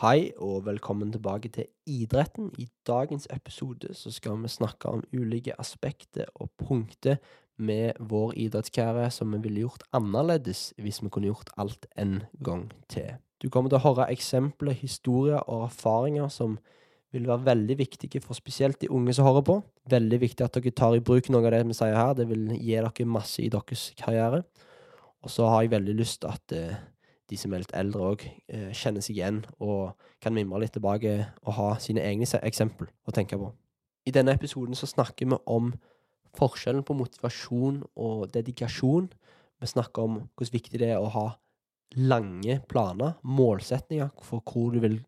Hei og velkommen tilbake til idretten. I dagens episode så skal vi snakke om ulike aspekter og punkter med vår idrettskarriere som vi ville gjort annerledes hvis vi kunne gjort alt en gang til. Du kommer til å høre eksempler, historier og erfaringer som vil være veldig viktige for spesielt de unge som hører på. Veldig viktig at dere tar i bruk noe av det vi sier her. Det vil gi dere masse i deres karriere. Og så har jeg veldig lyst til at eh, de som er litt eldre òg, eh, kjenner seg igjen og kan mimre litt tilbake og ha sine egne eksempel å tenke på. I denne episoden så snakker vi om forskjellen på motivasjon og dedikasjon. Vi snakker om hvor viktig det er å ha lange planer, målsetninger for hvor du vil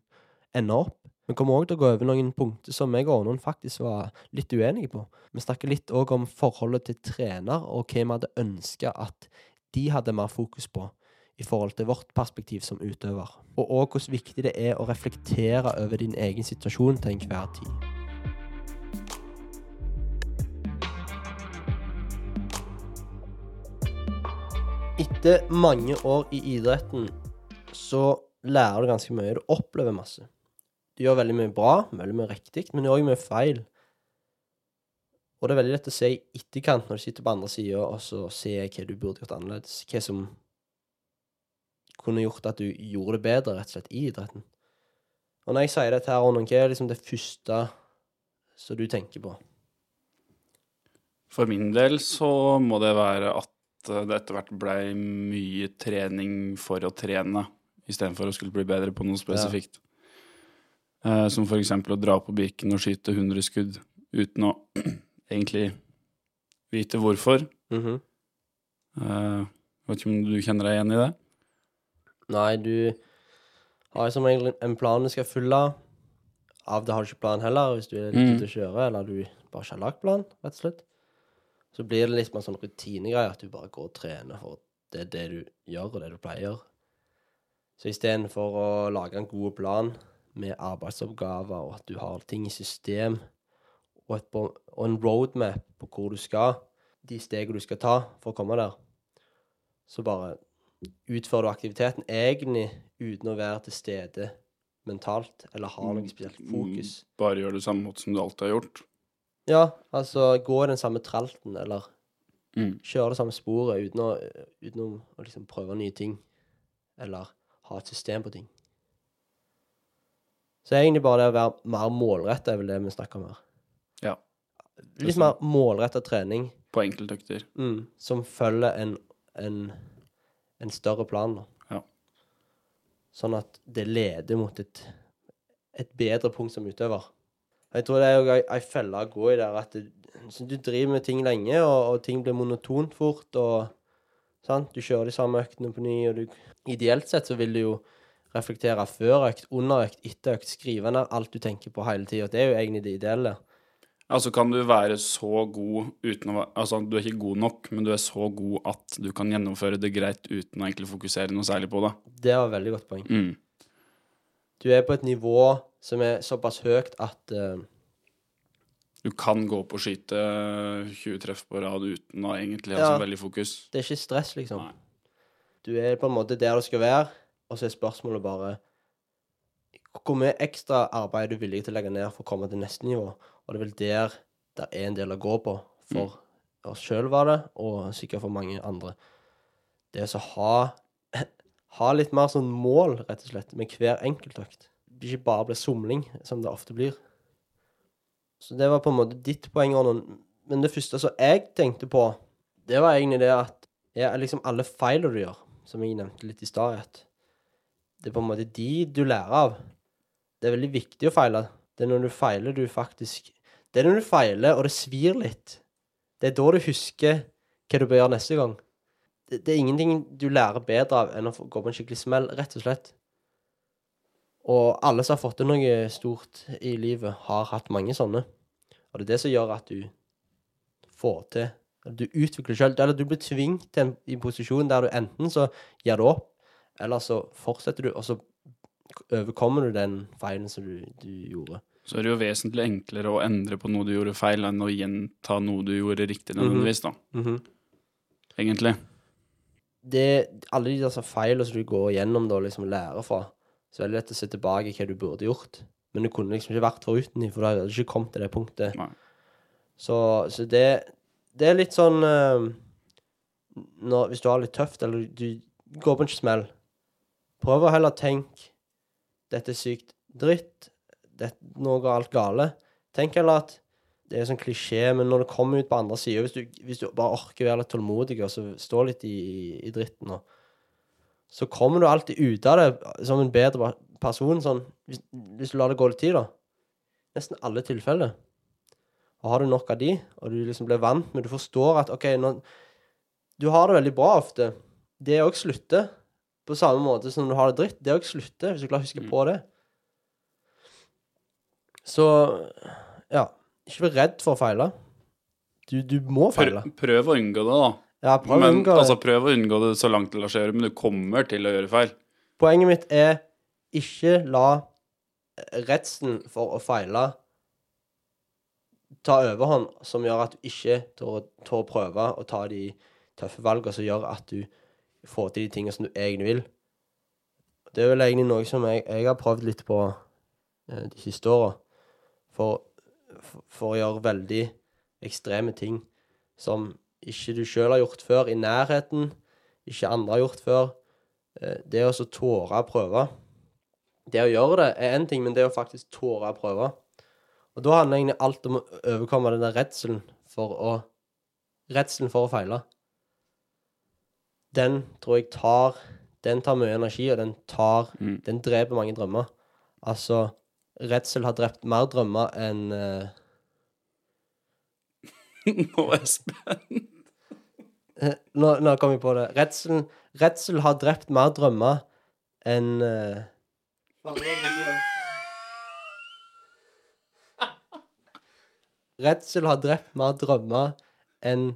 ende opp. Vi kommer òg til å gå over noen punkter som jeg og noen faktisk var litt uenige på. Vi snakker litt òg om forholdet til trener, og hva vi hadde ønska at de hadde mer fokus på i forhold til vårt perspektiv som utøver. Og òg hvor viktig det er å reflektere over din egen situasjon til enhver tid. Etter mange år i idretten så lærer du ganske mye. Du opplever masse. Du gjør veldig mye bra, veldig mye riktig, men du gjør også mye feil. Og det er veldig lett å se i etterkant, når du sitter på andre sida, og så ser jeg hva du burde gjort annerledes. Hva som kunne gjort at du gjorde det bedre, rett og slett, i idretten. Og når jeg sier dette her, hva er liksom det første som du tenker på? For min del så må det være at det etter hvert blei mye trening for å trene, istedenfor å skulle bli bedre på noe spesifikt. Eh, som for eksempel å dra på Birken og skyte 100 skudd uten å egentlig vite hvorfor. Mhm. Eh, vet ikke om du kjenner deg igjen i det? Nei, du har som regel en plan du skal følge. Av det har du ikke plan heller, hvis du er litt Mm. ute å kjøre, eller du bare ikke har lagt plan, rett og slett. Så blir det litt mer sånn rutinegreier, at du bare går og trener for det er det du gjør, og det du pleier. Så istedenfor å lage en god plan med arbeidsoppgaver, og at du har ting i system, og, et, og en roadmap på hvor du skal, de stegene du skal ta for å komme der, så bare utfører du aktiviteten egentlig uten å være til stede mentalt, eller ha noe spesielt fokus. Bare gjør det samme måte som du alltid har gjort. Ja, altså gå i den samme tralten, eller Mm. kjøre det samme sporet uten å, uten å, å liksom prøve nye ting, eller ha et system på ting. Så egentlig bare det å være mer målretta er vel det vi snakker om her. Ja. Litt mer målrettet trening På enkeltøkter. mm, som følger en, en, en større plan. Ja. Sånn at det leder mot et, et bedre punkt som utøver. Jeg tror det er jo ei, felle å gå i der at du, du driver med ting lenge, og, og ting blir monotont fort, og sant? du kjører de samme øktene på ny, og du Ideelt sett så vil du jo reflektere før økt, under økt, etter økt, skrive ned alt du tenker på hele tida. Det er jo egentlig det ideelle. Altså kan du være så god uten å Altså du er ikke god nok, men du er så god at du kan gjennomføre det greit uten å egentlig fokusere noe særlig på det. Det var et veldig godt poeng. Mm. Du er på et nivå som er såpass høyt at uh... Du kan gå på og skyte 20 treff på rad uten å egentlig ha Ja. så veldig fokus. det er ikke stress, liksom. Nei. Du er på en måte der du skal være, og så er spørsmålet bare hvor mye ekstra arbeid er du villig til å legge ned for å komme til neste nivå? Og det er vel der det er en del å gå på for oss sjøl, var det, og sikkert for mange andre. Det er å ha, ha litt mer sånn mål, rett og slett, med hver enkeltøkt. Ikke bare bli somling, som det ofte blir. Så det var på en måte ditt poeng, Arnon. Men det første som jeg tenkte på, det var egentlig det at er liksom alle feilene du gjør, som jeg nevnte litt i stad, det er på en måte de du lærer av. Det er veldig viktig å feile. Det er når du feiler du faktisk Det er når du feiler, og det svir litt. Det er da du husker hva du bør gjøre neste gang. Det, det er ingenting du lærer bedre av enn å gå på en skikkelig smell, rett og slett. Og alle som har fått til noe stort i livet, har hatt mange sånne. Og det er det som gjør at du får til Du utvikler sjøl, eller du blir tvingt til en en posisjon der du enten så gir det opp, eller så fortsetter du, og så overkommer du den feilen som du, du gjorde. Så er det jo vesentlig enklere å endre på noe du gjorde feil, enn å gjenta noe du gjorde riktig nødvendigvis, da. Egentlig. det, alle de der feilene som du går gjennom da, liksom lærer fra, Så er det lett å se tilbake hva du burde gjort. Men du kunne liksom ikke vært foruten dem, for du hadde ikke kommet til det punktet. Nei. Så, så det, det er litt sånn uh, når, Hvis du har det litt tøft, eller du går på en smell, prøv å heller tenke Dette er sykt dritt. Det, nå går alt gale. Tenk heller at det er sånn klisjé, men når du kommer ut på andre sida hvis, du- hvis du bare orker å være litt tålmodig og så stå litt i, i, i dritten, og, så kommer du alltid ut av det som en bedre person. Sånn, hvis, hvis du lar det gå litt tid, da. Nesten alle tilfeller. Og har du nok av de, og du liksom blir vant med Du forstår at OK, nå Du har det veldig bra ofte. Det òg slutter. På samme måte som du har det dritt. Det òg slutter, hvis du klarer å huske Mm. på det. Så ja. Ikke vær redd for å feile. Du, du må feile. Prøv, prøv å unngå det, da. Ja, prøv å unngå det. altså, prøv å unngå det så langt det lar seg gjøre, men du kommer til å gjøre feil. Poenget mitt er ikke la redselen for å feile ta overhånd, som gjør at du ikke tør tør å prøve å ta de tøffe valgene som gjør at du får til de tingene som du egentlig vil. Det er vel egentlig noe som jeg, jeg har prøvd litt på eh, de siste åra. For, for, å gjøre veldig ekstreme ting som ikke du sjøl har gjort før, i nærheten, ikke andre har gjort før. Eh, det å så tåre å prøve Det å gjøre det er én ting, men det å faktisk tåre å prøve Og da handler egentlig alt om å overkomme den der redselen for å Redselen for å feile. Den tror jeg tar Den tar mye energi, og den tar Mm. Den dreper mange drømmer. Altså Redsel har drept mer drømmer enn uh... Nå er jeg spent. nå, nå kom jeg på det. Redsel, redsel har drept mer drømmer enn uh... Redsel har drept mer drømmer enn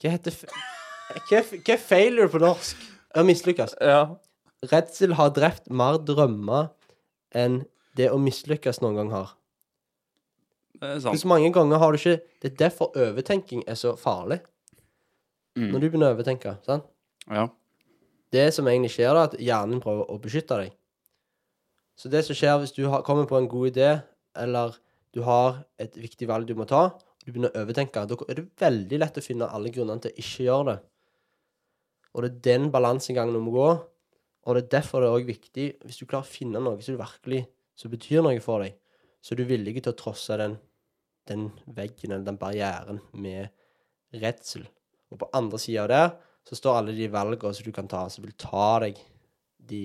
Hva heter fe- Hva, er- hva er failure på norsk? Ja, mislykkes. Ja. Redsel har drept mer drømmer enn det å mislykkes noen gang har. Det er sant. Hvor mange ganger har du ikke Det er derfor overtenking er så farlig. Mm. Når du begynner å overtenke. sant? Ja. Det som egentlig skjer, da, at hjernen prøver å beskytte deg. Så det som skjer hvis du har, kommer på en god idé, eller du har et viktig valg du må ta, og du begynner å overtenke, da er det veldig lett å finne alle grunnene til å ikke gjøre det. Og det er den balansegangen du må gå. Og det er derfor det er også viktig, hvis du klarer å finne noe som du virkelig som betyr noe for deg, så er du villig til å trosse den, den veggen eller den barrieren med redsel. Og på andre sida av der så står alle de valgene som du kan ta, som vil ta deg de,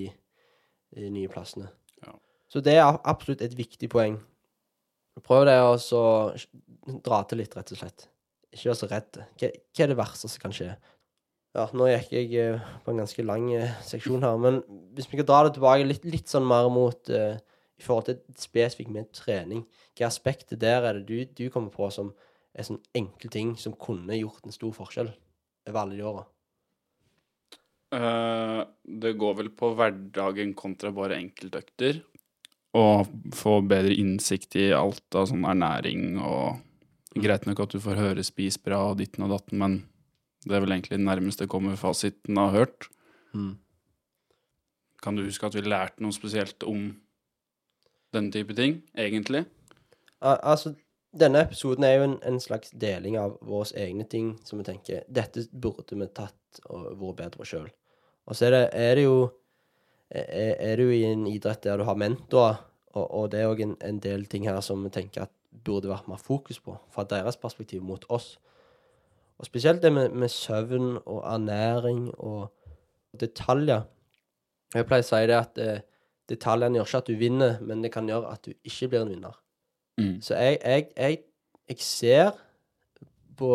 de nye plassene. Ja. Så det er absolutt et viktig poeng. Prøv det å dra til litt, rett og slett. Ikke vær så redd. Hva, hva er det verste som kan skje? Ja, nå gikk jeg eh, på en ganske lang eh, seksjon her, men hvis vi kan dra det tilbake litt, litt sånn mer mot eh, i forhold til spesifikt med trening, hvilke aspekter der er det du, du kommer på som er sånn enkle ting som kunne gjort en stor forskjell over alle de åra? Uh, det går vel på hverdagen kontra bare enkeltøkter. Og få bedre innsikt i alt av sånn ernæring og Greit nok at du får høre 'spis bra' og ditten og datten, men det er vel egentlig det nærmeste kommer fasiten har hørt. Kan du huske at vi lærte noe spesielt om den type ting, egentlig? Al altså, denne episoden er jo en, en slags deling av våre egne ting som vi tenker dette burde vi tatt og vært bedre sjøl. Og så er det, er det jo er, er du i en idrett der du har mentorer, og, og det er òg en, en del ting her som vi tenker at burde vært mer fokus på fra deres perspektiv mot oss. Og spesielt det med, med søvn og ernæring og detaljer. Jeg pleier å si det at eh, detaljene gjør ikke at du vinner, men det kan gjøre at du ikke blir en vinner. Mm. Så jeg, jeg, jeg, jeg ser på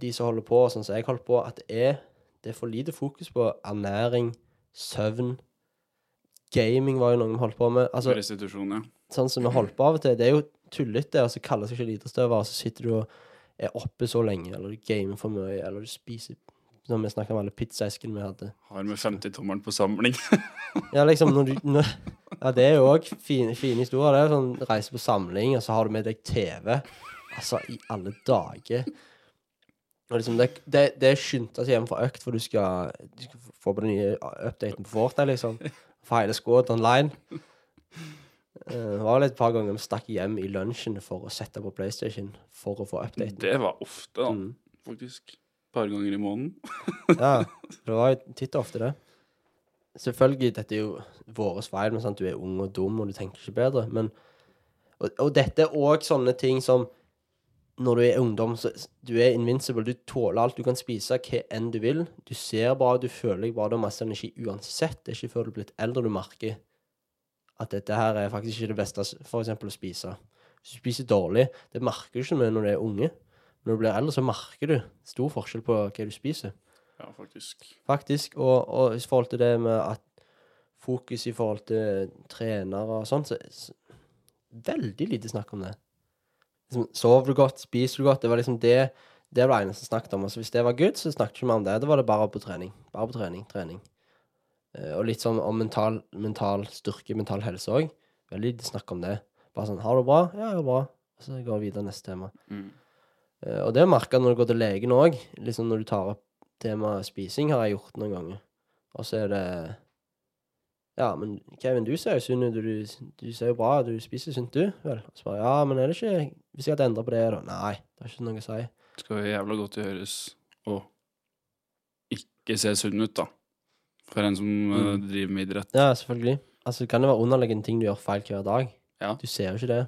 de som holder på, sånn som jeg holder på, at det er, det er for lite fokus på ernæring, søvn. Gaming var jo noe vi holdt på med. Altså, Restitusjon, ja. sånn som vi holdt på av og til. Det er jo tullete, og så kaller seg ikke elitestøver, og så sitter du og er oppe så lenge, eller du gamer for mye, eller du spiser Når vi snakker om alle pizzaeskene vi hadde. Har med 50-tommeren på samling. Ja, liksom når du når, Ja, det er jo òg fine, fine historier. Det er sånn reise på samling, og så har du med deg TV. Altså, i alle dager. Og liksom, det, det, det er skynda seg hjem fra økt, for du skal, du skal få på den nye updaten på Fortnite, liksom. For hele squad online. Eh, Det var vel et par ganger vi stakk hjem i lunsjen for å sette på PlayStation for å få updaten. Det var ofte, da, Mm. faktisk. Par ganger i måneden. Ja, det var titt og ofte det. Selvfølgelig, dette er jo våres feil, sant, du er ung og dum, og du tenker ikke bedre. Men, og, og dette er òg sånne ting som Når du er ungdom, så du er invincible. Du tåler alt. Du kan spise hva enn du vil. Du ser bra, du føler deg bra, du har masse energi uansett. Det er ikke før du er blitt eldre du merker at dette her er faktisk ikke det beste for eksempel å spise. Hvis du spiser dårlig, det merker du ikke når du er unge. Når du blir eldre, så merker du stor forskjell på hva du spiser Ja, faktisk. faktisk. Og, og i forhold til det med at fokus i forhold til trenere og sånn, så, så Veldig lite snakk om det. Liksom, Sover du godt? Spiser du godt? Det var liksom det det var det eneste snakket om. Altså, hvis det var good, så snakket vi ikke mer om det. Da var det bare på trening. Bare på trening, trening. Eh, og litt sånn om mental, mental styrke, mental helse òg. Veldig lite snakk om det. Bare sånn 'Har du det bra?' 'Ja, jeg har det bra.' Og så går vi videre neste tema. Mm. Eh, og det merker jeg når du går til legen òg. Liksom når du tar opp temaet spising, har jeg gjort noen ganger. Og så er det Ja, men Kevin, du ser jo sunn ut. Du, du ser jo bra. Du spiser sunt, du. Vel. Og så bare Ja, men er det ikke Hvis jeg hadde endra på det, da? Nei, det har ikke noe å si. Det skal jo jævla godt gjøres å ikke se sunn ut, da. For en som eh, Mm. driver med idrett. Ja, selvfølgelig. Altså, det kan jo være underliggende ting du gjør feil hver dag. Ja. Du ser jo ikke det.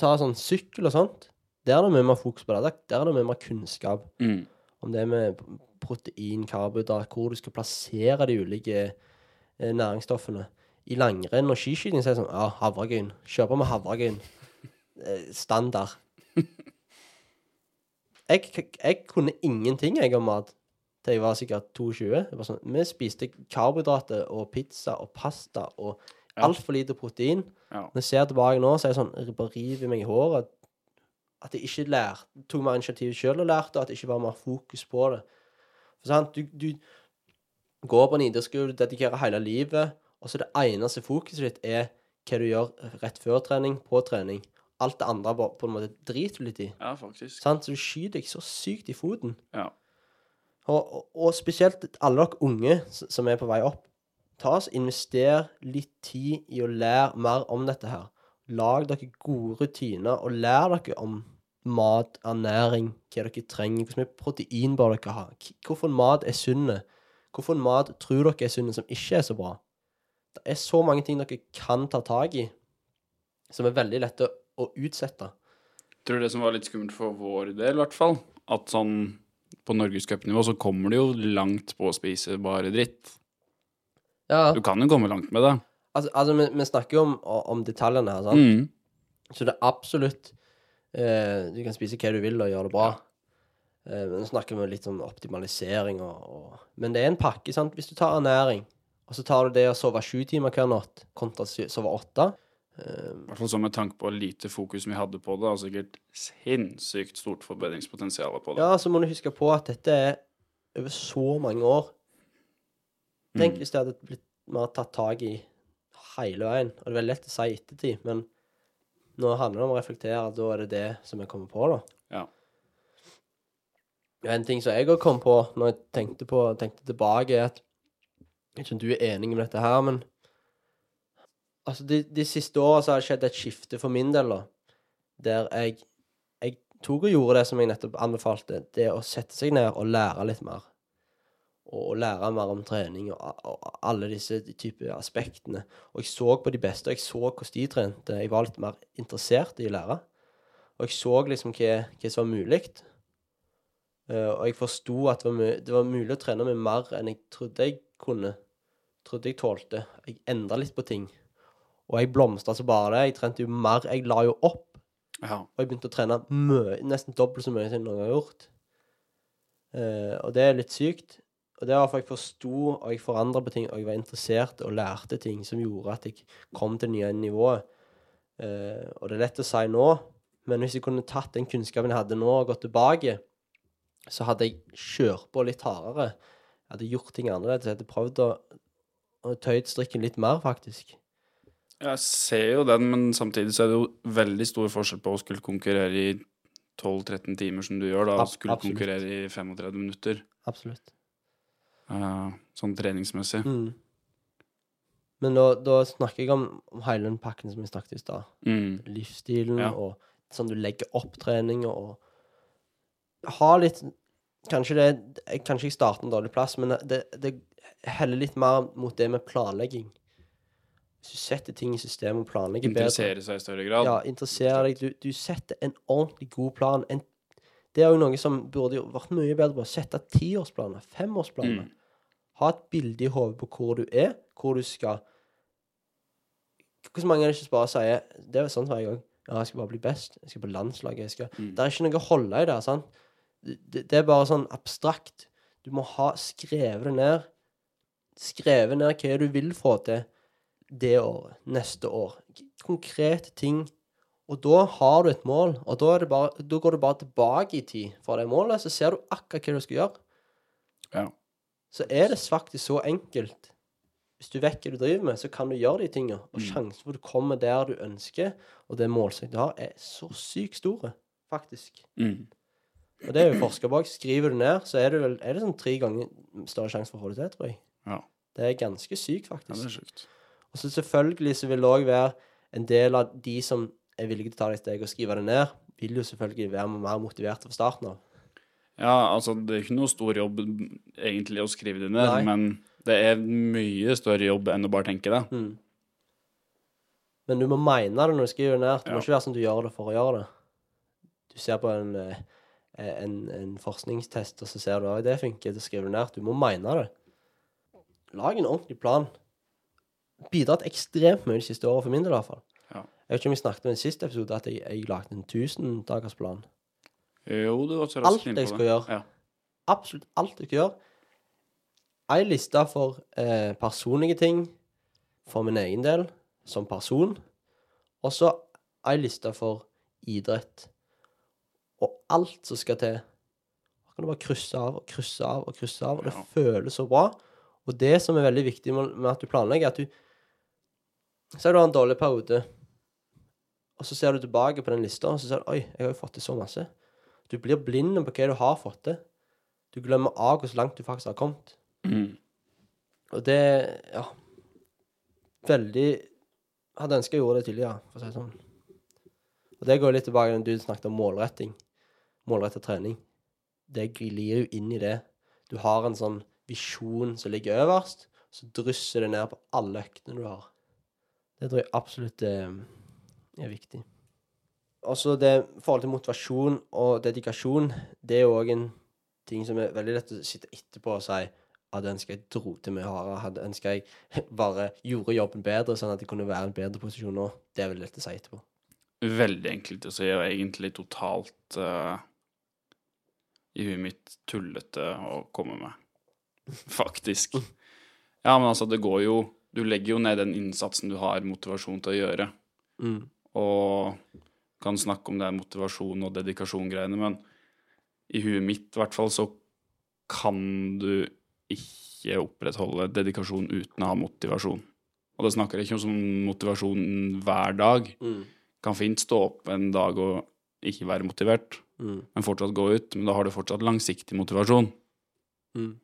Ta sånn sykkel og sånt. Der er det mye mer fokus på det. Der- er det mye mer kunnskap. Mm. om det med protein, karbohydrat, hvor du skal plassere de ulike eh, næringsstoffene. I langrenn og skiskyting så er det sånn Ja, havregryn. Kjør på med havregryn. Eh, standard. Jeg, jeg kunne ingenting jeg om mat til jeg var sikkert 22. Det var sånn, vi spiste karbohydrater og pizza og pasta og altfor lite protein. Ja. Når jeg ser tilbake nå, så er jeg sånn bare river meg i håret. At jeg ikke lærte, tok mer initiativ sjøl og lærte, og at det ikke var mer fokus på det. For sant, du, du går på en idrettsskole, dedikerer hele livet, og så det eneste fokuset ditt er hva du gjør rett før trening, på trening. Alt det andre bare på en måte driter du litt i. ja, faktisk. Sant? Så du skyter deg så sykt i foten. Ja. Og, og, og spesielt alle dere unge som er på vei opp. Ta oss, Invester litt tid i å lære mer om dette her. Lag dere gode rutiner, og lær dere om mat, ernæring, hva dere trenger, hvor mye protein bør dere ha, hvorfor mat er sunne, hvorfor mat tror dere er sunne som ikke er så bra. Det er så mange ting dere kan ta tak i, som er veldig lette å utsette. Tror du det som var litt skummelt for vår del, i hvert fall, at sånn på norgescupnivå så kommer du jo langt på å spise bare dritt. Ja, Du kan jo komme langt med det. Altså, altså vi, vi snakker jo om, om detaljene her, sant? Mm. Så det er absolutt eh, Du kan spise hva du vil og gjøre det bra. Eh, men nå snakker vi litt om optimalisering og, og Men det er en pakke, sant. Hvis du tar ernæring, og så tar du det å sove sju timer hver natt kontra sove åtte eh, I hvert fall sånn med tanke på lite fokus vi hadde på det, og sikkert sinnssykt stort forbedringspotensial på det. Ja, så må du huske på at dette er over så mange år. Tenk Mm. hvis det hadde blitt mer tatt tak i hele veien. Og det er veldig lett å si i ettertid, men nå handler det om å reflektere. Da er det det som jeg kommer på, da. Ja. En ting som jeg òg kom på når jeg tenkte, på, tenkte tilbake, er at Jeg vet ikke om du er enig med dette her, men Altså, de, de siste åra så har det skjedd et skifte for min del, da. Der jeg Jeg tok og gjorde det som jeg nettopp anbefalte. Det å sette seg ned og lære litt mer. Og, og lære mer om trening og, og alle disse typer aspektene. Og jeg så på de beste, og jeg så hvordan de trente. Jeg var litt mer interessert i å lære. Og jeg så liksom hva, hva som var mulig. Eh, og jeg forsto at det var, det var mulig å trene med mer enn jeg trodde jeg kunne. Trodde jeg tålte. Jeg endra litt på ting. Og jeg blomstra så bare det. Jeg trente jo mer. Jeg la jo opp. Ja. Og jeg begynte å trene mye, nesten dobbelt så mye som jeg noen gang har gjort. Uh, og det er litt sykt. Og det var for jeg forsto, og jeg forandra på ting, og jeg var interessert og lærte ting som gjorde at jeg kom til nye nivået. Uh, og det er lett å si nå, men hvis jeg kunne tatt den kunnskapen jeg hadde nå, og gått tilbake, så hadde jeg kjørt på litt hardere. Jeg hadde gjort ting annerledes. Jeg hadde prøvd å, å tøyd strikken litt mer, faktisk. Jeg ser jo den, men samtidig så er det jo veldig stor forskjell på å skulle konkurrere i 12-13 timer som du gjør, da, og skulle absolutt. konkurrere i 35 minutter. Absolutt. Eh, sånn treningsmessig. Mm. Men da, da snakker jeg om, om hele den pakken som vi snakket i stad. Mm. Livsstilen Ja. og sånn du legger opp trening og Ha litt Kanskje det Kanskje jeg starter en dårlig plass, men det, det heller litt mer mot det med planlegging. Hvis du setter ting i systemet og planlegger bedre Interessere seg i større grad. Ja, interessere deg. Du, du setter en ordentlig god plan. En, det er jo noe som burde vært mye bedre på. Sette tiårsplaner, femårsplaner. Mm. Ha et bilde i hodet på hvor du er, hvor du skal Hvor mange er det ikke bare sier Det er sånn hver jeg. Ja, jeg skal bare bli best. Jeg skal på landslaget. Jeg skal Mm. Det er ikke noe å holde i der, sant? Det, det er bare sånn abstrakt. Du må ha skrevet det ned. Skrevet ned hva du vil få til det året, neste år. Konkrete ting. Og da har du et mål, og da, er det bare, da går du bare tilbake i tid fra det målet, så ser du akkurat hva du skal gjøre. Ja. Så er det faktisk så enkelt. Hvis du vet hva du driver med, så kan du gjøre de tingene. Og Mm. sjansen for at du kommer der du ønsker, og det målsettet du har, er så sykt store, faktisk. Mm. Og det er jo forska bak. Skriver du ned, så er det vel er det sånn tre ganger større sjanse for til, tror jeg. Ja. Det er ganske sykt, ja, faktisk. det er sykt. Og så selvfølgelig så vil det òg være en del av de som er villige til å ta deg et steg og skrive det ned, vil jo selvfølgelig være mer motiverte fra starten av. Ja, altså, det er ikke noe stor jobb egentlig å skrive det ned, Nei. men det er mye større jobb enn å bare tenke det. Mm. Men du må mene det når du skriver det ned. Det må ikke være sånn at du gjør det for å gjøre det. Du ser på en, eh, en, en forskningstest, og så ser du at det funker, så skriver du ned. Du må mene det. Lag en ordentlig plan. Bidratt ekstremt mye de siste årene, for min del i hvert fall. Ja. Jeg vet ikke om vi snakket om i siste episode at jeg, jeg lagde en 1000-dagersplan. Jo, du var ikke Alt jeg skal gjøre. Ja. Absolutt alt jeg skal gjøre. Ei liste for eh, personlige ting for min egen del, som person. Og så ei liste for idrett. Og alt som skal til. Da kan du bare krysse av og krysse av og krysse av, og det Ja. føles så bra. Og det som er veldig viktig med, med at du planlegger, er at du Si du har en dårlig periode, og så ser du tilbake på den lista, og så ser du Oi, jeg har jo fått til så masse. Du blir blind på hva du har fått til. Du glemmer av hvor langt du faktisk har kommet. Mm. Og det Ja. Veldig Hadde ønska jeg gjorde det tidligere, for å si det sånn. Og det går litt tilbake til du snakket om målretting. Målrettet trening. Det glir jo inn i det. Du har en sånn visjon som ligger øverst, så drysser det ned på alle øktene du har. Det tror jeg absolutt er, er viktig. Og så det forholdet forhold til motivasjon og dedikasjon, det er jo òg en ting som er veldig lett å sitte etterpå og si hadde ønska jeg dro til mye hardere, hadde ønska jeg bare gjorde jobben bedre, sånn at jeg kunne være i en bedre posisjon nå. Det er veldig lett å si etterpå. Veldig enkelt å si, og egentlig totalt uh, i huet mitt tullete å komme med. Faktisk. Ja, men altså, det går jo Du legger jo ned den innsatsen du har motivasjon til å gjøre, Mm. og kan snakke om det er motivasjon og dedikasjon-greiene, men i huet mitt i hvert fall så kan du ikke opprettholde dedikasjon uten å ha motivasjon. Og det snakker jeg ikke om som motivasjon hver dag Mm. kan fint stå opp en dag og ikke være motivert, Mm. men fortsatt gå ut. Men da har du fortsatt langsiktig motivasjon. Mm.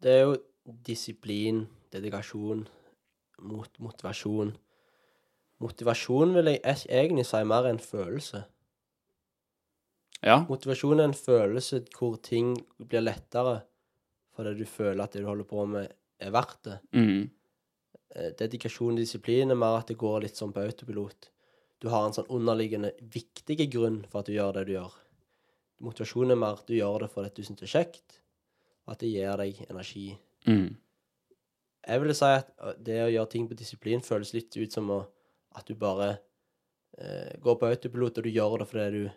Det er jo disiplin, dedikasjon, mot motivasjon. Motivasjon vil jeg egentlig si mer enn følelse. Ja, Motivasjon er en følelse hvor ting blir lettere fordi du føler at det du holder på med, er verdt det. mm, Eh, Dedikasjon og disiplin er mer at det går litt sånn på autopilot. Du har en sånn underliggende viktig grunn for at du gjør det du gjør. Motivasjon er mer at du gjør det fordi du syns det er kjekt, og at det gir deg energi. mm, Jeg ville si at uh, det å gjøre ting på disiplin føles litt ut som å, at du bare eh, går på autopilot, og du gjør det fordi du,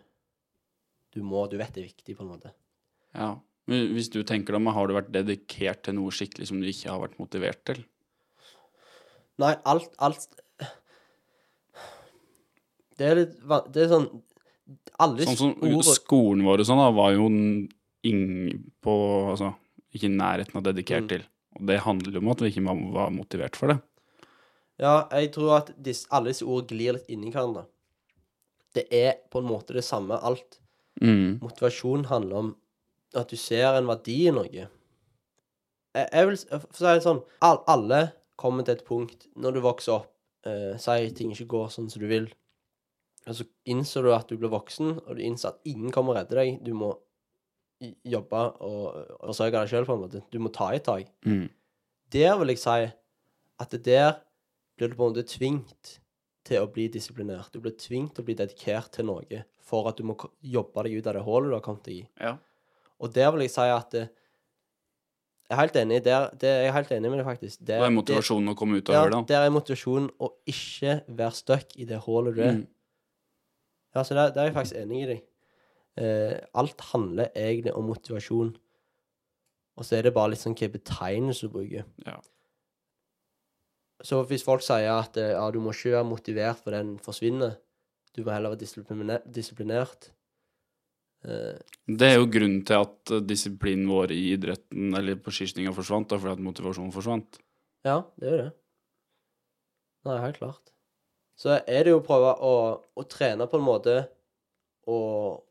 du må, du vet det er viktig, på en måte. ja. Men hvis du tenker deg om, har du vært dedikert til noe skikkelig som du ikke har vært motivert til? Nei, alt, alt Det er litt Det er sånn Alle Sånn som ord skolen vår og sånn, da, var jo ingen på Altså, ikke i nærheten av dedikert Mm. til. Og det handler jo om at vi ikke var- var motivert for det. Ja, jeg tror at disse, alle disse ordene glir litt inni hverandre. Det er på en måte det samme alt. Mm, Motivasjon handler om at du ser en verdi i noe. jeg, jeg vil for å si det sånn all, Alle kommer til et punkt når du vokser opp, eh, sier ting ikke går sånn som du vil, og så innser du at du blir voksen, og du innser at ingen kommer og redder deg. Du må jobbe og og forsørge deg sjøl, på en måte. Du må ta i et tak. Mm. Der vil jeg si at det der blir du på en måte tvingt til å bli disiplinert. Du blir tvingt til å bli dedikert til noe for at du må jobbe deg ut av det hullet du har kommet deg i. Ja. Og der vil jeg si at eh, Jeg er helt enig. Der, det, jeg er helt enig med det, faktisk. Der, Det er motivasjonen å komme ut Det, av ja, hølet. der er motivasjonen å ikke være stuck i det hullet du er. Mm. Ja, så der, der er jeg faktisk enig i deg. Eh, alt handler egentlig om motivasjon. Og så er det bare litt sånn hva betegnelse du bruker. Ja. Så hvis folk sier at eh, ja, du må ikke være motivert for den forsvinner, du må heller være disiplinert eh, Det er jo grunnen til at eh, disiplinen vår i idretten eller på skiskytinga forsvant, da, fordi at motivasjonen forsvant. Ja, det er jo det. Nei, helt klart. Så er det jo å prøve å, å trene på en måte og,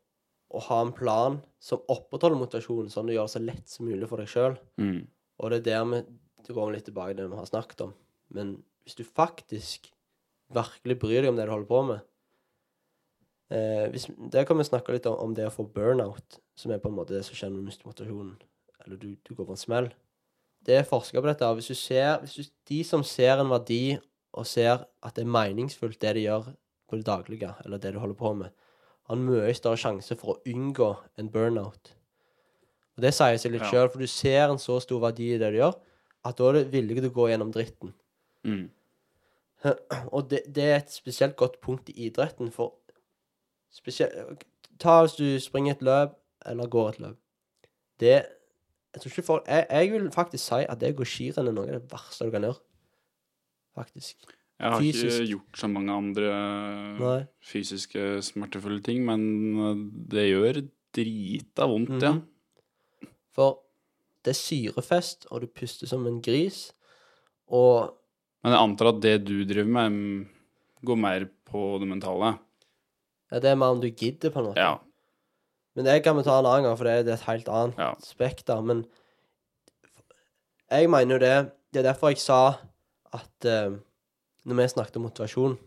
og ha en plan som opprettholder motivasjonen, sånn at du gjør det så lett som mulig for deg sjøl. Mm. Og det er der vi går litt tilbake til det vi har snakket om. Men hvis du faktisk virkelig bryr deg om det du holder på med eh, hvis, Der kan vi snakke litt om, om det å få burnout, som er på en måte det som skjer når du mister motivasjonen. Eller du, du går på en smell. Det er forska på dette. Hvis du ser hvis du, De som ser en verdi og ser at det er meningsfullt, det de gjør på det daglige, eller det du holder på med, har en mye større sjanse for å unngå en burnout. Og Det sier seg litt Ja. selv, for du ser en så stor verdi i det du gjør, at da er du villig til å gå gjennom dritten. Mm. Og det, det er et spesielt godt punkt i idretten, for spesielt Ta hvis du springer et løp, eller går et løp. Det Jeg tror ikke folk jeg, jeg vil faktisk si at det å gå skirenn er noe av det verste du kan gjøre. Faktisk. Jeg har Fysisk. ikke gjort så mange andre Nei. fysiske smertefulle ting, men eh, det gjør drita vondt, Mhm. ja. For det er syrefest, og du puster som en gris. Og Men jeg antar at det du driver med, mm, går mer på det mentale. ja, det er mer om du gidder, på en måte. Ja. Men det kan vi ta en annen gang, for det er er et helt annet Ja. spekter. Men jeg mener jo det Det er derfor jeg sa at uh, Når vi snakket om motivasjon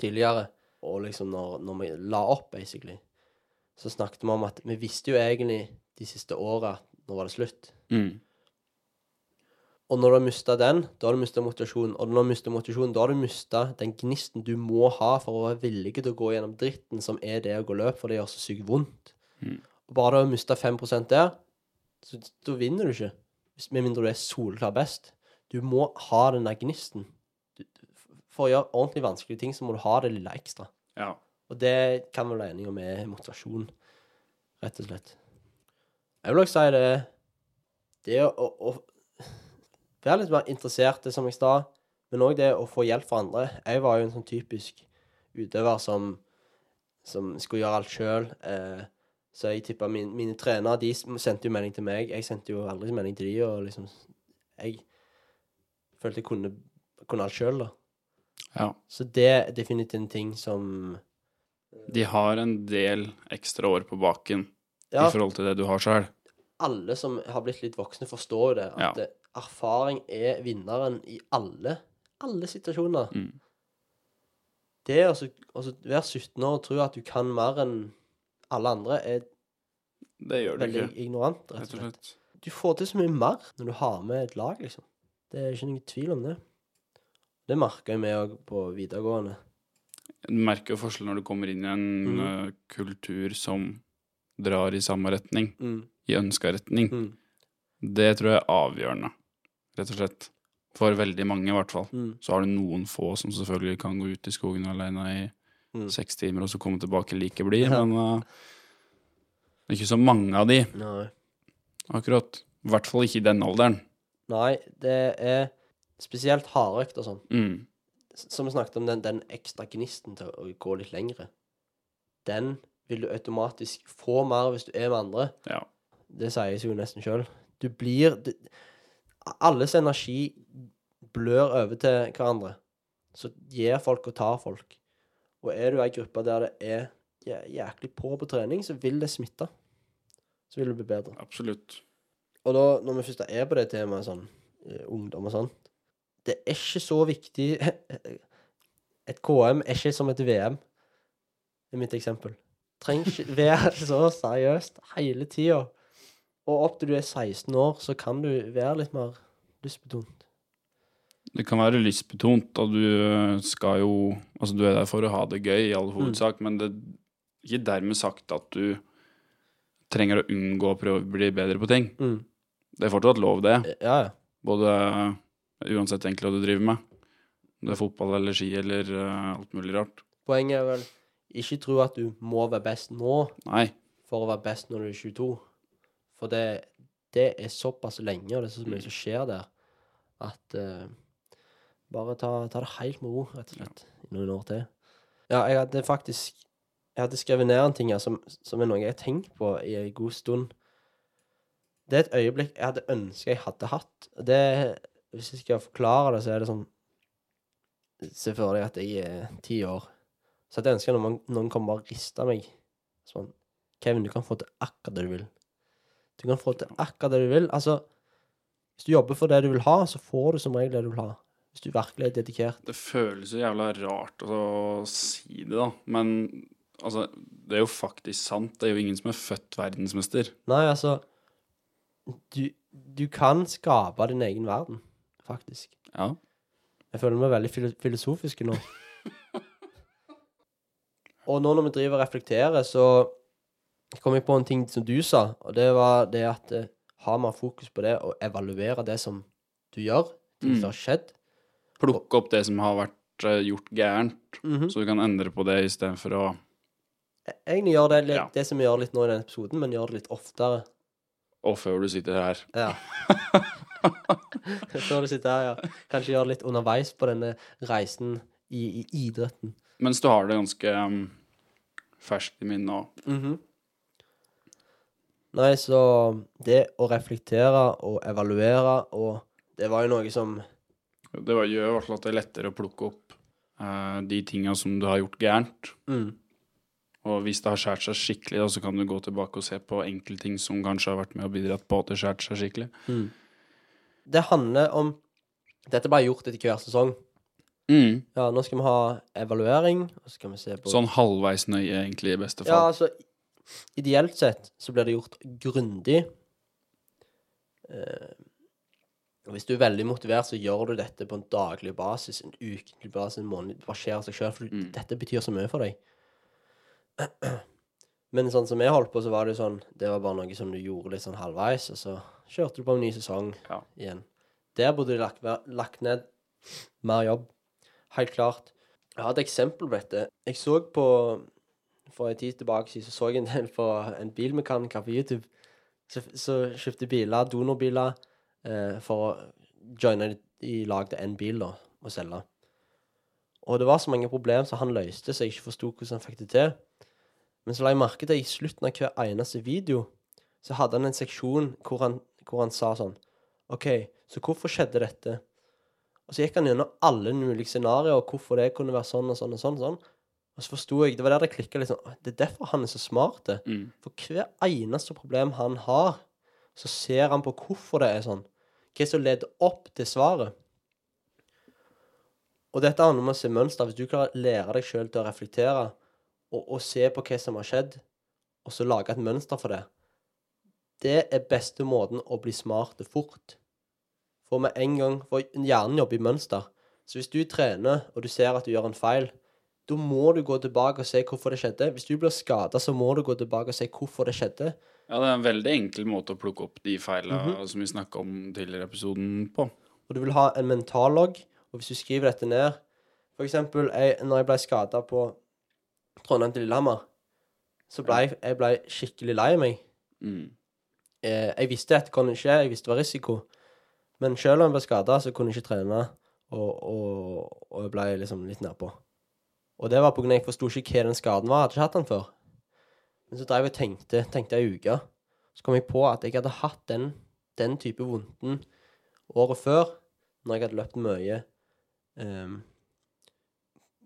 tidligere, og liksom når, når vi la opp, basically, så snakket vi om at vi visste jo egentlig de siste åra Nå var det slutt. Mm. Og når du har mista den, da har du mista motivasjonen. Og når du mister motivasjonen, da har du mista den gnisten du må ha for å være villig til å gå gjennom dritten som er det å gå løp, for det gjør så sykt vondt. Mm. Og bare du har mista 5 der, så da vinner du ikke. Hvis- Med mindre du er soleklar best. Du må ha den der gnisten. For å gjøre ordentlig vanskelige ting, så må du ha det lille ekstra. ja. Og det kan vi være enige om er motivasjon, rett og slett. Jeg vil også si det Det å, å, å være litt mer interessert, det som jeg sa, men òg det å få hjelp fra andre. Jeg var jo en sånn typisk utøver som, som skulle gjøre alt sjøl. Eh, så jeg tippa min, mine trenere de sendte jo melding til meg. Jeg sendte jo aldri melding til de, og liksom Jeg følte jeg kunne, kunne alt sjøl, da. ja. Så det er definitivt en ting som De har en del ekstra år på baken Ja, i forhold til det du har sjøl. alle som har blitt litt voksne, forstår jo det. At Ja. det, erfaring er vinneren i alle, alle situasjoner. Mm. Det å altså, å være 17 år og tro at du kan mer enn alle andre, er Det gjør du veldig ikke, ignorant, rett og slett. Du får til så mye mer når du har med et lag, liksom. Det er ikke noen tvil om det. Det merka med òg på videregående. Du merker jo forskjell når du kommer inn i en Mm. eh, kultur som drar i samme retning, Mm. i ønska retning. Mm. Det tror jeg er avgjørende, rett og slett. For veldig mange, i hvert fall. Mm. Så har du noen få som selvfølgelig kan gå ut i skogen alene i Mm. seks timer og så komme tilbake like blid, Ja. men uh, det er ikke så mange av de, Nei. akkurat. I hvert fall ikke i den alderen. Nei, det er spesielt hardøkt og sånn. Mm. som vi snakket om, den, den ekstra gnisten til å gå litt lengre, den vil du automatisk få mer hvis du er med andre. Ja. Det sier seg jo nesten sjøl. Du blir du, Alles energi blør over til hverandre. Så gir folk og tar folk. Og er du ei gruppe der det er jæ- jæklig på på trening, så vil det smitte. Så vil du bli bedre. Absolutt. Og da, når vi først er på det temaet, sånn eh, ungdom og sånt Det er ikke så viktig Et KM er ikke som et VM, i mitt eksempel. Trenger ikke være så seriøst hele tida. Og opp til du er 16 år, så kan du være litt mer lystbetont. Det kan være lystbetont, og du eh, skal jo Altså, du er der for å ha det gøy, i all hovedsak, men det er ikke dermed sagt at du trenger å unngå å prøve å bli bedre på ting. Mm. Det er fortsatt lov, det. Ja, ja. Både eh, uansett egentlig hva du driver med. Om det er fotball eller ski eller uh, alt mulig rart. Poenget er vel ikke tro at du må være best nå Nei. for å være best når du er 22. For det, det er såpass lenge, og det er så mye som skjer der, at uh, bare ta, ta det helt med ro, rett og slett, i noen år til. Ja, jeg hadde faktisk Jeg hadde skrevet ned en ting her som, som er noe jeg har tenkt på i en god stund. Det er et øyeblikk jeg hadde ønska jeg hadde hatt. Det, hvis jeg skal forklare det, så er det sånn Se for deg at jeg er ti år. Så hadde jeg ønska noen, noen kom bare og rista meg. Sånn Kevin, du kan få til akkurat det du vil. Du kan få til akkurat det du vil. Altså, hvis du jobber for det du vil ha, så får du som regel det du vil ha. Hvis du virkelig er dedikert. Det føles jo jævla rart å si det, da. Men altså, det er jo faktisk sant. Det er jo ingen som er født verdensmester. Nei, altså Du, du kan skape din egen verden, faktisk. Ja. Jeg føler meg veldig filo filosofiske nå. og nå når vi driver og reflekterer, så kom jeg på en ting som du sa, og det var det at eh, har man fokus på det, og evaluere det som du gjør, ting Mm. som har skjedd Plukke opp det som har vært eh, gjort gærent, Mhm. så du kan endre på det istedenfor å E- Egentlig gjør det litt, Ja. det som vi gjør litt nå i denne episoden, men gjør det litt oftere. Og før du sitter her. Ja. Før du sitter her, ja. Kanskje gjør det litt underveis på denne reisen i, i idretten. Mens du har det ganske um, ferskt i minnet òg. Mhm. Nei, så det å reflektere og evaluere, og det var jo noe som Det var- gjør i hvert fall at det er lettere å plukke opp uh, de tinga som du har gjort gærent. mm, Og hvis det har skåret seg skikkelig, da, så kan du gå tilbake og se på enkeltting som kanskje har vært med og bidratt på at det skåret seg skikkelig. mm. Det handler om Dette ble gjort etter hver sesong. Mm. Ja, nå skal vi ha evaluering, og så skal vi se på Sånn halvveis nøye, egentlig, i beste fall. Ja, altså Ideelt sett så blir det gjort grundig. Eh, hvis du er veldig motivert, så gjør du dette på en daglig basis, en ukentlig basis, en måned. Bare skjer av seg sjøl, for Mm. dette betyr så mye for deg. Men sånn som jeg holdt på, så var det jo sånn Det var bare noe som du gjorde litt sånn halvveis, og så kjørte du på en ny sesong Ja. igjen. Der burde du lagt, lagt ned mer jobb. Helt klart. Jeg har et eksempel på dette. Jeg så på For en tid tilbake så så jeg en del på en bilmekaniker på YouTube Så, så kjøpte biler, donorbiler, eh, for å joine i lag til én bil da, og selge. Og det var så mange problemer som han løste, så jeg ikke forsto hvordan han fikk det til. Men så la jeg merke til i slutten av hver eneste video, så hadde han en seksjon hvor han, hvor han sa sånn OK, så hvorfor skjedde dette? Og så gikk han gjennom alle mulige scenarioer, hvorfor det kunne være sånn og sånn og sånn. og sånn. Og så forsto jeg Det var der det klikka sånn Det er derfor han er så smart. Mm. For hver eneste problem han har, så ser han på hvorfor det er sånn. Hva som leder opp til svaret. Og dette handler om å se mønster. Hvis du klarer å lære deg sjøl til å reflektere og, og se på hva som har skjedd, og så lage et mønster for det, det er beste måten å bli smart fort. For med en gang For hjernen jobber i mønster. Så hvis du trener, og du ser at du gjør en feil, da må du gå tilbake og se hvorfor det skjedde. Hvis du blir skada, så må du gå tilbake og se hvorfor det skjedde. Ja, det er en veldig enkel måte å plukke opp de feila Mhm. som vi snakka om tidligere i episoden på. Og du vil ha en mentallogg. Og hvis du skriver dette ned For eksempel jeg, når jeg ble skada på Trondheim til Lillehammer, så ble jeg, jeg ble skikkelig lei meg. Mm. Jeg, jeg visste at det kunne skje, jeg visste det var risiko. Men selv om jeg ble skada, så kunne jeg ikke trene, og, og, og jeg ble liksom litt nedpå. Og det var at jeg forsto ikke hva den skaden var. Jeg hadde ikke hatt den før. Men så drev jeg og tenkte, tenkte ei uke. Så kom jeg på at jeg hadde hatt den, den type vondten året før, når jeg hadde løpt mye um,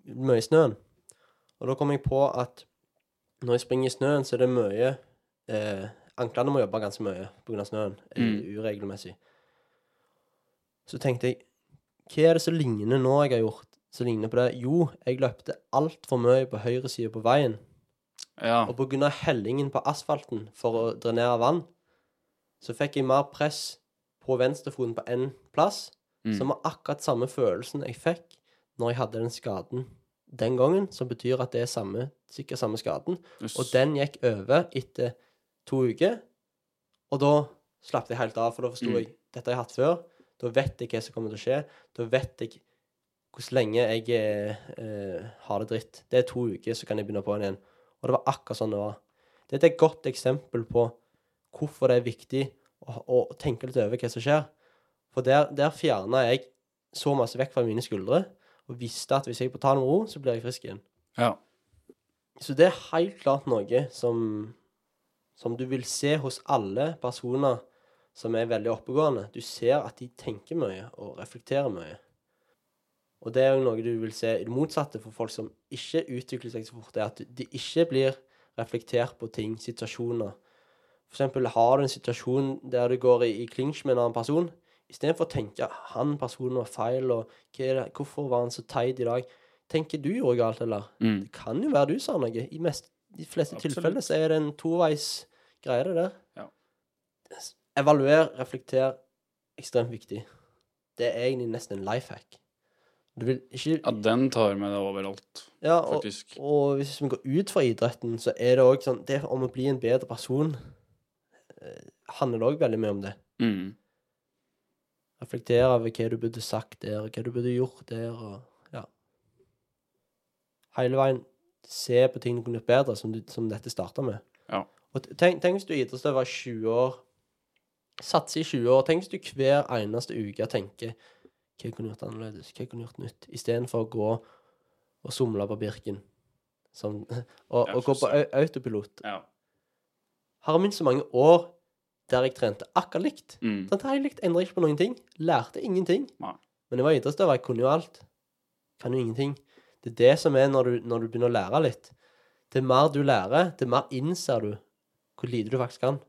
mye i snøen. Og da kom jeg på at når jeg springer i snøen, så er det mye eh, Anklene må jobbe ganske mye pga. snøen. er Mm. Uregelmessig. Så tenkte jeg Hva er det som ligner nå jeg har gjort, som ligner på det? Jo, jeg løpte altfor mye på høyre side på veien. Ja. Og pga. hellingen på asfalten for å drenere vann, så fikk jeg mer press på venstrefoten på én plass, Mm. som var akkurat samme følelsen jeg fikk når jeg hadde den skaden den gangen, som betyr at det er samme, sikkert samme skaden. Yes. Og den gikk over etter to uker, og da slapp jeg helt av, for da forsto Mm. jeg dette har jeg hatt før. Da vet jeg hva som kommer til å skje. Da vet jeg hvor lenge jeg eh, eh, har det dritt. Det er to uker, så kan jeg begynne på igjen. Og det var akkurat sånn det var. Dette er et godt eksempel på hvorfor det er viktig å, å tenke litt over hva som skjer. For der, der fjerna jeg så masse vekk fra mine skuldre, og visste at hvis jeg tar det med ro, så blir jeg frisk igjen. Ja. Så det er helt klart noe som, som du vil se hos alle personer som er veldig oppegående. Du ser at de tenker mye og reflekterer mye. Og det er jo noe du vil se i det motsatte for folk som ikke utvikler seg så fort. Det er at de ikke blir reflektert på ting, situasjoner. For eksempel har du en situasjon der du går i, i klinsj med en annen person. Istedenfor å tenke han personen var feil, og hvorfor var han så teit i dag? Tenker du gjorde galt, eller? Mm. Det kan jo være du sa noe. I mest, de fleste Absolutt. tilfeller så er det en toveis greie, det der. Ja. Evaluer, reflekter. Ekstremt viktig. Det er egentlig nesten en life hack. Du vil ikke ja, den tar med deg overalt, Ja, og, faktisk. og hvis vi går ut fra idretten, så er det òg sånn Det om å bli en bedre person handler handler òg veldig mye om det. Mm. Reflektere over hva du burde sagt der, hva du burde gjort der, og ja. Hele veien se på ting du kunne gjort bedre, som, du, som dette starta med. Ja. Og tenk, tenk hvis du er idrettsutøver i 20 år, satser i 20 år. Tenk hvis du hver eneste uke tenker hva jeg kunne gjort annerledes, hva jeg kunne gjort nytt, istedenfor å gå og somle på Birken. Som, og, og gå på autopilot. Ja. Har minst så mange år der jeg trente akkurat likt. Mm. Har jeg likt, endret ikke på noen ting. Lærte ingenting. Nei. Men jeg var idrettsutøver, jeg kunne jo alt. Kan jo ingenting. Det er det som er når du, når du begynner å lære litt. Det mer du lærer, det mer innser du hvor lite du faktisk kan.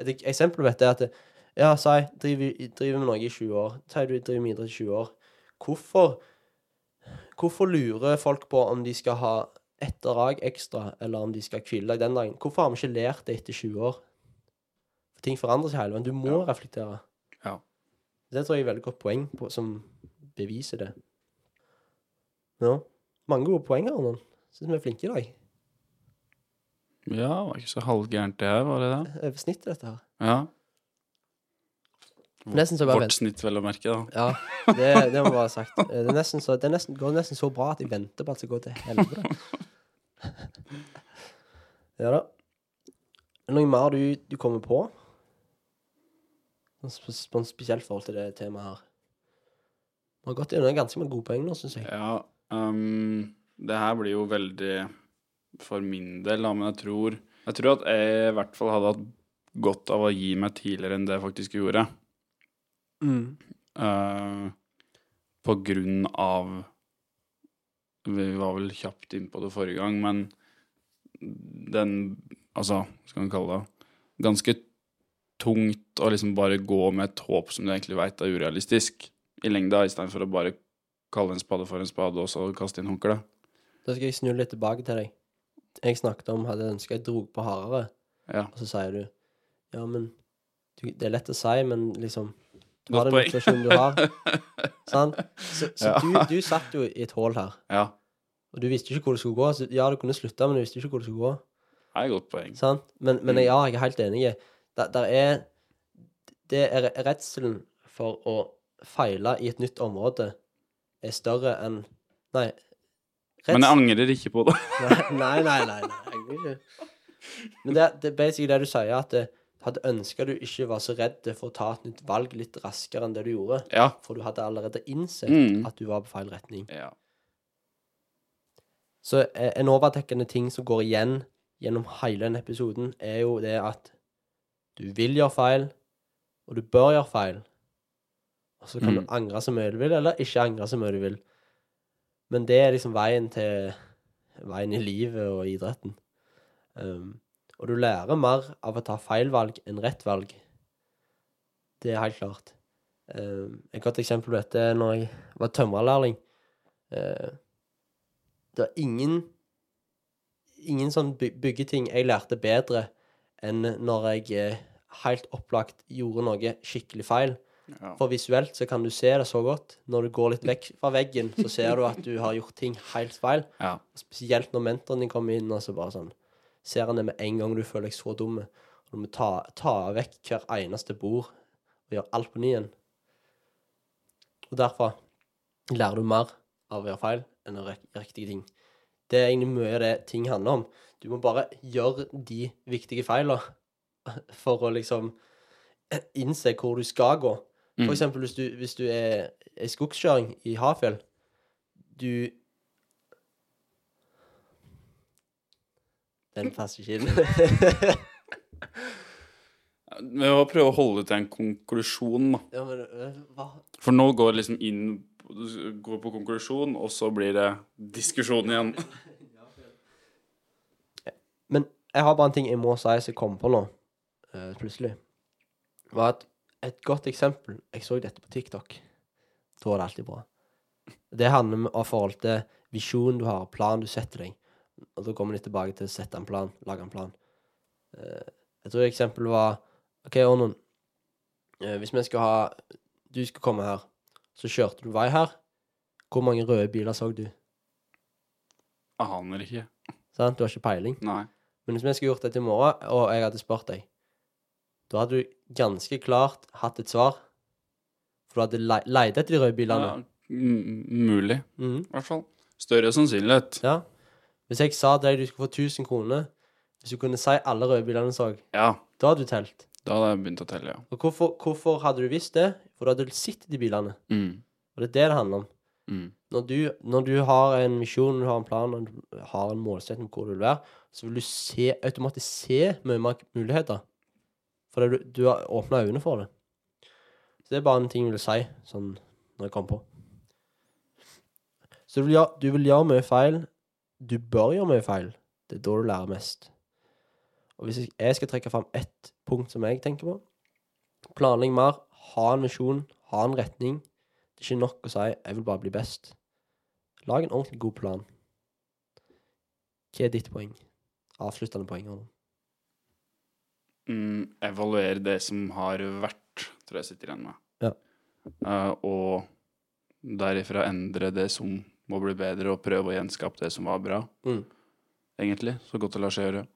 Et eksempel på dette er at det, Ja, si, driver, driver med noe i 20 år. Si du driver med idrett i 20 år. Hvorfor, hvorfor lurer folk på om de skal ha ett drag ekstra, eller om de skal hvile deg den dagen? Hvorfor har vi ikke lært det etter 20 år? For ting forandrer seg hele veien. Du må Ja. reflektere. Ja. Det tror jeg er et veldig godt poeng på, som beviser det. Ja. Mange gode poeng her nå. Syns vi er flinke i dag. ja, var ikke så halvgærent det her, var det det? Over snittet, dette her. Ja. Vårt snitt, vel å merke, da. Ja, det, det må bare sagt. Det, nesten så, det nesten, går nesten så bra at jeg venter på at det skal gå til helvete. Ja da. Er det noe mer du, du kommer på? Sånn sp- sp- Spesielt forhold til det temaet her. Vi har gått gjennom ganske mange gode poeng nå, syns jeg. Ja, um, det her blir jo veldig for min del, da, men jeg tror Jeg tror at jeg i hvert fall hadde hatt godt av å gi meg tidligere enn det jeg faktisk gjorde. Eh, på grunn av Vi var vel kjapt innpå det forrige gang, men den Altså, hva skal man kalle det? Ganske tungt å liksom bare gå med et håp som du egentlig veit er urealistisk i lengda, istedenfor å bare kalle en spade for en spade og så kaste inn håndkleet. Da skal jeg snu litt tilbake til deg. Jeg snakket om hadde ønska jeg drog på hardere, Ja. og så sier du Ja, men du, Det er lett å si, men liksom Du er den motivasjonen du har. Sant? Så, så Ja. du, du satt jo i et hull her, ja. og du visste ikke hvor det skulle gå. Så ja, du kunne slutta, men du visste ikke hvor det skulle gå. Det er et godt poeng. Sant? Men, men Mm. ja, jeg er helt enig. Der, der er Det er re- redselen for å feile i et nytt område er større enn Nei. Men jeg angrer ikke på det. Nei, nei, nei. nei, jeg vil ikke. Men det, det er basically det du sier, at det hadde ønska du ikke var så redd for å ta et nytt valg litt raskere enn det du gjorde. Ja. For du hadde allerede innsett Mm. at du var på feil retning. ja. Så eh, en overdekkende ting som går igjen gjennom hele denne episoden, er jo det at du vil gjøre feil, og du bør gjøre feil. Og så kan Mm. du angre så mye du vil, eller ikke angre så mye du vil. Men det er liksom veien til Veien i livet og idretten. Um, Og du lærer mer av å ta feil valg enn rett valg. Det er helt klart. Eh, et godt eksempel på dette er når jeg var tømrerlærling. Eh, det var ingen ingen sånn byggeting jeg lærte bedre enn når jeg eh, helt opplagt gjorde noe skikkelig feil. Ja. For visuelt så kan du se det så godt. Når du går litt vekk fra veggen, så ser du at du har gjort ting helt feil. ja. Spesielt når mentoren din kommer inn, og så bare sånn Ser han det med en gang du føler deg så dum. Du må ta, ta vekk hver eneste bord og gjøre alt på ny igjen. Og derfor lærer du mer av å gjøre feil enn å gjøre riktige ting. Det er egentlig mye av det ting handler om. Du må bare gjøre de viktige feilene for å liksom innse hvor du skal gå. For Mm. eksempel hvis du, hvis du er i skogskjøring i Hafjell. Du Den passer ikke inn. Vi må prøve å holde til en konklusjon, da. ja, men øh, hva? For nå går det liksom inn Går på konklusjon, og så blir det diskusjon igjen. Men jeg har bare en ting jeg må si som jeg kom på nå, uh, plutselig. Var at et godt eksempel Jeg så dette på TikTok. Da er det alltid bra. Det handler om- om forhold til visjonen du har, planen du setter deg. Og da kommer de tilbake til å sette en plan, lage en plan. Eh, jeg tror eksempelet var OK, Ornon. Eh, hvis vi skal ha Du skal komme her. Så kjørte du vei her. Hvor mange røde biler så du? Aner ikke. Sant? Du har ikke peiling. Nei. Men hvis vi skulle gjort dette i morgen, og jeg hadde spurt deg, da hadde du ganske klart hatt et svar. For du hadde le leid etter de røde bilene. Ja, mulig. Mhm. i hvert fall. Større sannsynlighet. ja. Hvis jeg sa til deg du skulle få 1000 kroner, hvis du kunne si alle røde bilene så, Ja, da hadde du telt. da hadde jeg begynt å telle, ja. Og hvorfor, hvorfor hadde du visst det? For du hadde sett de bilene. Mm. Og det er det det handler om. Mm. Når du, når du har en misjon, du har en plan, og du har en målsetting på hvor du vil være, så vil du se, automatisk se mye mer muligheter. For du, du har åpna øynene for det. Så det er bare en ting jeg vil si, sånn når jeg kom på. Så du vil, gjøre, du vil gjøre mye feil. Du bør gjøre mye feil. Det er da du lærer mest. Og hvis jeg- skal trekke fram ett punkt som jeg tenker på Planlegg mer. Ha en visjon. Ha en retning. Det er ikke nok å si 'jeg vil bare bli best'. Lag en ordentlig god plan. Hva er ditt poeng? Avsluttende poeng. Mm, evaluere det som har vært, tror jeg sitter igjen med. Ja. Uh, og derifra endre det som må bli bedre, og prøve å gjenskape det som var bra, Mm. egentlig. Så godt det lar seg gjøre.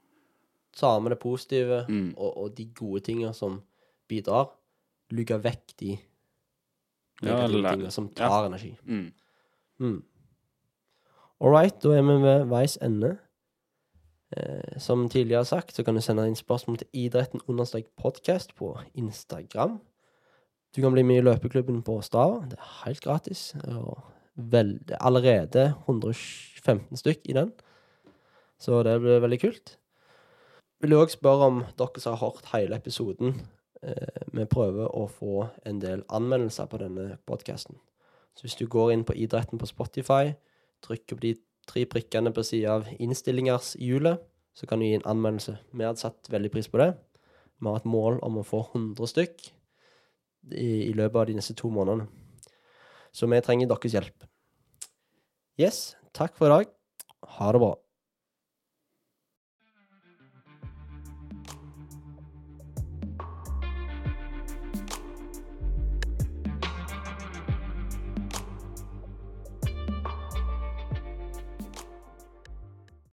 Ta med det positive Mm. og, og de gode tingene som bidrar. Luke vekk de Ja, negative lær- tingene som tar energi. Mm. Mm. All right, da er vi ved veis ende. Eh, som tidligere sagt, så kan du sende inn spørsmål til idretten understrek podcast på Instagram. Du kan bli med i løpeklubben på Stava. Det er helt gratis. Og vel, er allerede 115 stykk i den. Så det blir veldig kult. Vil jeg òg spørre om dere som har hørt hele episoden. Eh, vi prøver å få en del anmeldelser på denne podkasten. Så hvis du går inn på idretten på Spotify, trykker på de tre prikkene på sida av innstillingers-hjulet, så kan du gi en anmeldelse. Vi hadde satt veldig pris på det. Vi har et mål om å få 100 stykk i, i løpet av de neste to månedene. Så vi trenger deres hjelp. Yes, takk for i dag. Ha det bra.